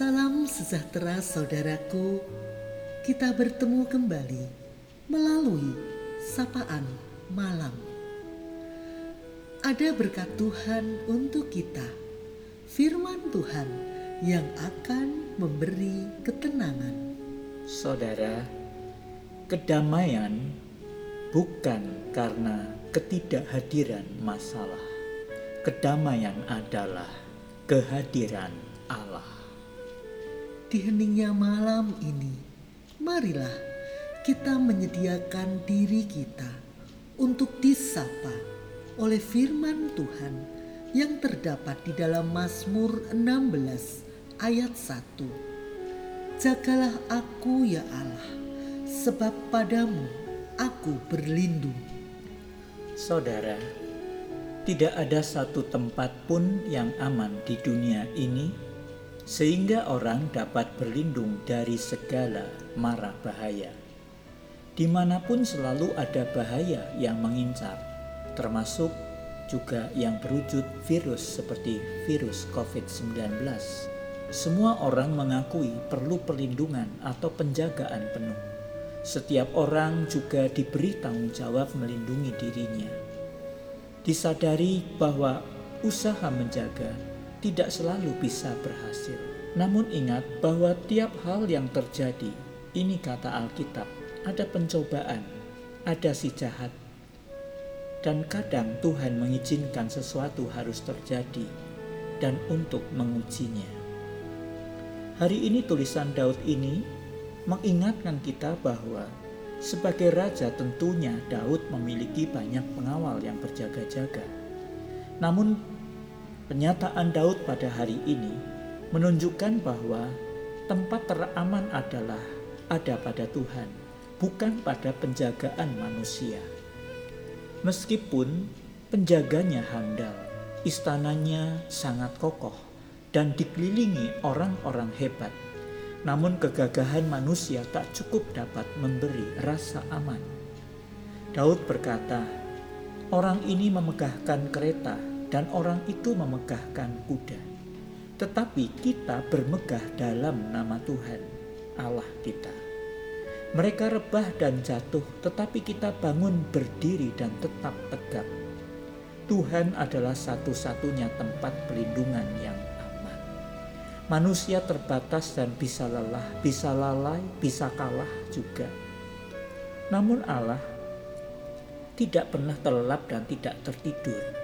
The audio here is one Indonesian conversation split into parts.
Salam sejahtera saudaraku. Kita bertemu kembali melalui sapaan malam. Ada berkat Tuhan untuk kita. Firman Tuhan yang akan memberi ketenangan. Saudara, kedamaian bukan karena ketidakhadiran masalah. Kedamaian adalah kehadiran Allah. Di heningnya malam ini, marilah kita menyediakan diri kita untuk disapa oleh firman Tuhan yang terdapat di dalam Mazmur 16 ayat 1. Jagalah aku ya Allah, sebab padamu aku berlindung. Saudara, tidak ada satu tempat pun yang aman di dunia ini sehingga orang dapat berlindung dari segala mara bahaya. Di mana pun selalu ada bahaya yang mengincar, termasuk juga yang berwujud virus seperti virus COVID-19. Semua orang mengakui perlu perlindungan atau penjagaan penuh. Setiap orang juga diberi tanggung jawab melindungi dirinya. Disadari bahwa usaha menjaga tidak selalu bisa berhasil. Namun ingat bahwa tiap hal yang terjadi, ini kata Alkitab, ada pencobaan, ada si jahat. Dan kadang Tuhan mengizinkan sesuatu harus terjadi dan untuk mengujinya. Hari ini tulisan Daud ini mengingatkan kita bahwa sebagai raja tentunya Daud memiliki banyak pengawal yang berjaga-jaga. Namun Penyataan Daud pada hari ini menunjukkan bahwa tempat teraman adalah ada pada Tuhan, bukan pada penjagaan manusia. Meskipun penjaganya handal, istananya sangat kokoh dan dikelilingi orang-orang hebat, namun kegagahan manusia tak cukup dapat memberi rasa aman. Daud berkata, "Orang ini memegahkan kereta dan orang itu memegahkan kuda. Tetapi kita bermegah dalam nama Tuhan, Allah kita. Mereka rebah dan jatuh, tetapi kita bangun berdiri dan tetap tegak. Tuhan adalah satu-satunya tempat pelindungan yang aman. Manusia terbatas dan bisa lelah, bisa lalai, bisa kalah juga. Namun Allah tidak pernah terlelap dan tidak tertidur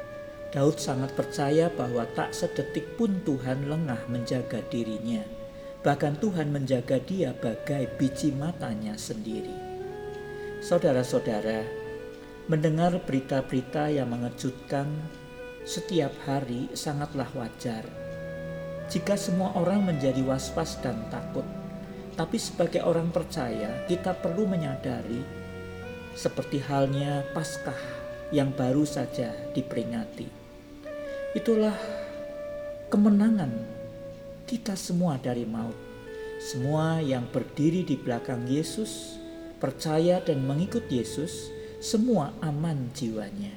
Daud sangat percaya bahwa tak sedetik pun Tuhan lengah menjaga dirinya. Bahkan Tuhan menjaga dia bagai biji matanya sendiri. Saudara-saudara, mendengar berita-berita yang mengejutkan setiap hari sangatlah wajar. Jika semua orang menjadi was-was dan takut, tapi sebagai orang percaya, kita perlu menyadari seperti halnya Paskah yang baru saja diperingati. Itulah kemenangan kita semua dari maut. Semua yang berdiri di belakang Yesus, percaya dan mengikut Yesus, semua aman jiwanya.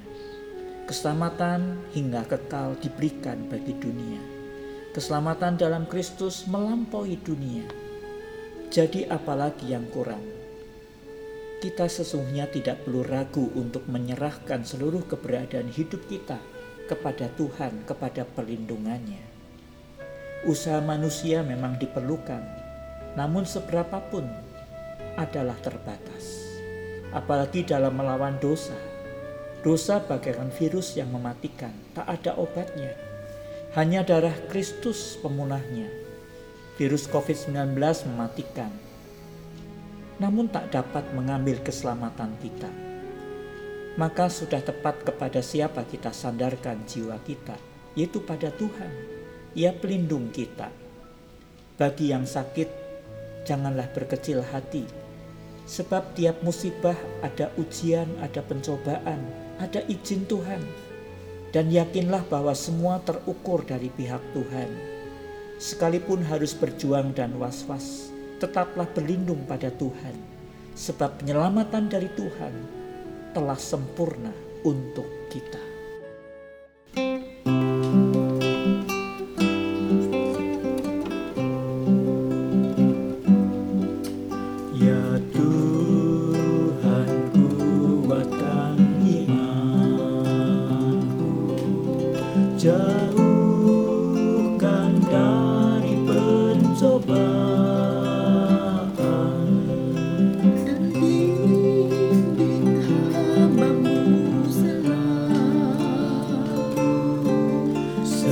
Keselamatan hingga kekal diberikan bagi dunia. Keselamatan dalam Kristus melampaui dunia. Jadi apalagi yang kurang? kita sesungguhnya tidak perlu ragu untuk menyerahkan seluruh keberadaan hidup kita kepada Tuhan, kepada perlindungannya. Usaha manusia memang diperlukan, namun seberapapun adalah terbatas. Apalagi dalam melawan dosa. Dosa bagaikan virus yang mematikan, tak ada obatnya. Hanya darah Kristus pemunahnya. Virus COVID-19 mematikan, namun tak dapat mengambil keselamatan kita. Maka sudah tepat kepada siapa kita sandarkan jiwa kita, yaitu pada Tuhan. Ia pelindung kita. Bagi yang sakit, janganlah berkecil hati, sebab tiap musibah ada ujian, ada pencobaan, ada izin Tuhan. Dan yakinlah bahwa semua terukur dari pihak Tuhan. Sekalipun harus berjuang dan was-was, tetaplah berlindung pada Tuhan, sebab penyelamatan dari Tuhan telah sempurna untuk kita.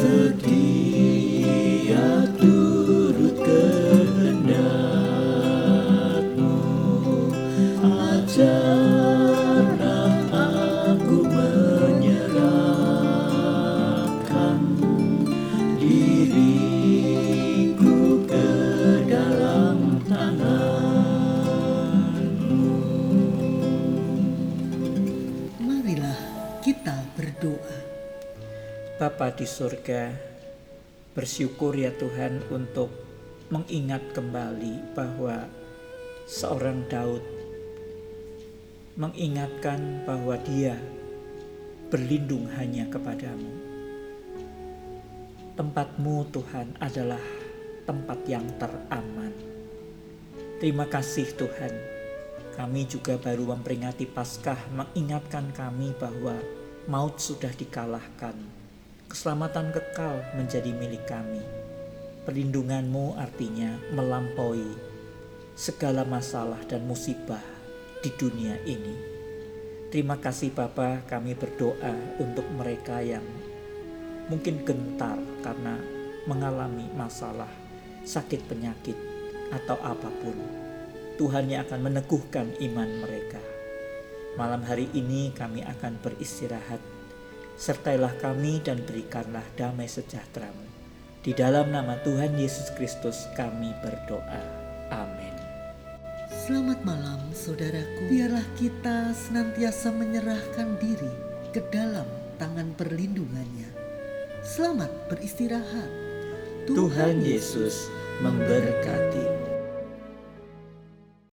deep. Bapa di surga, bersyukur ya Tuhan untuk mengingat kembali bahwa seorang Daud mengingatkan bahwa dia berlindung hanya kepadamu. Tempatmu Tuhan adalah tempat yang teraman. Terima kasih Tuhan. Kami juga baru memperingati Paskah mengingatkan kami bahwa maut sudah dikalahkan. Keselamatan kekal menjadi milik kami. Perlindunganmu artinya melampaui segala masalah dan musibah di dunia ini. Terima kasih Bapa, kami berdoa untuk mereka yang mungkin gentar karena mengalami masalah, sakit penyakit, atau apa pun. Tuhan yang akan meneguhkan iman mereka. Malam hari ini kami akan beristirahat. Sertailah kami dan berikanlah damai sejahteramu. Di dalam nama Tuhan Yesus Kristus kami berdoa. Amin. Selamat malam saudaraku Biarlah kita senantiasa menyerahkan diri ke dalam tangan perlindungannya Selamat beristirahat Tuhan Yesus memberkati.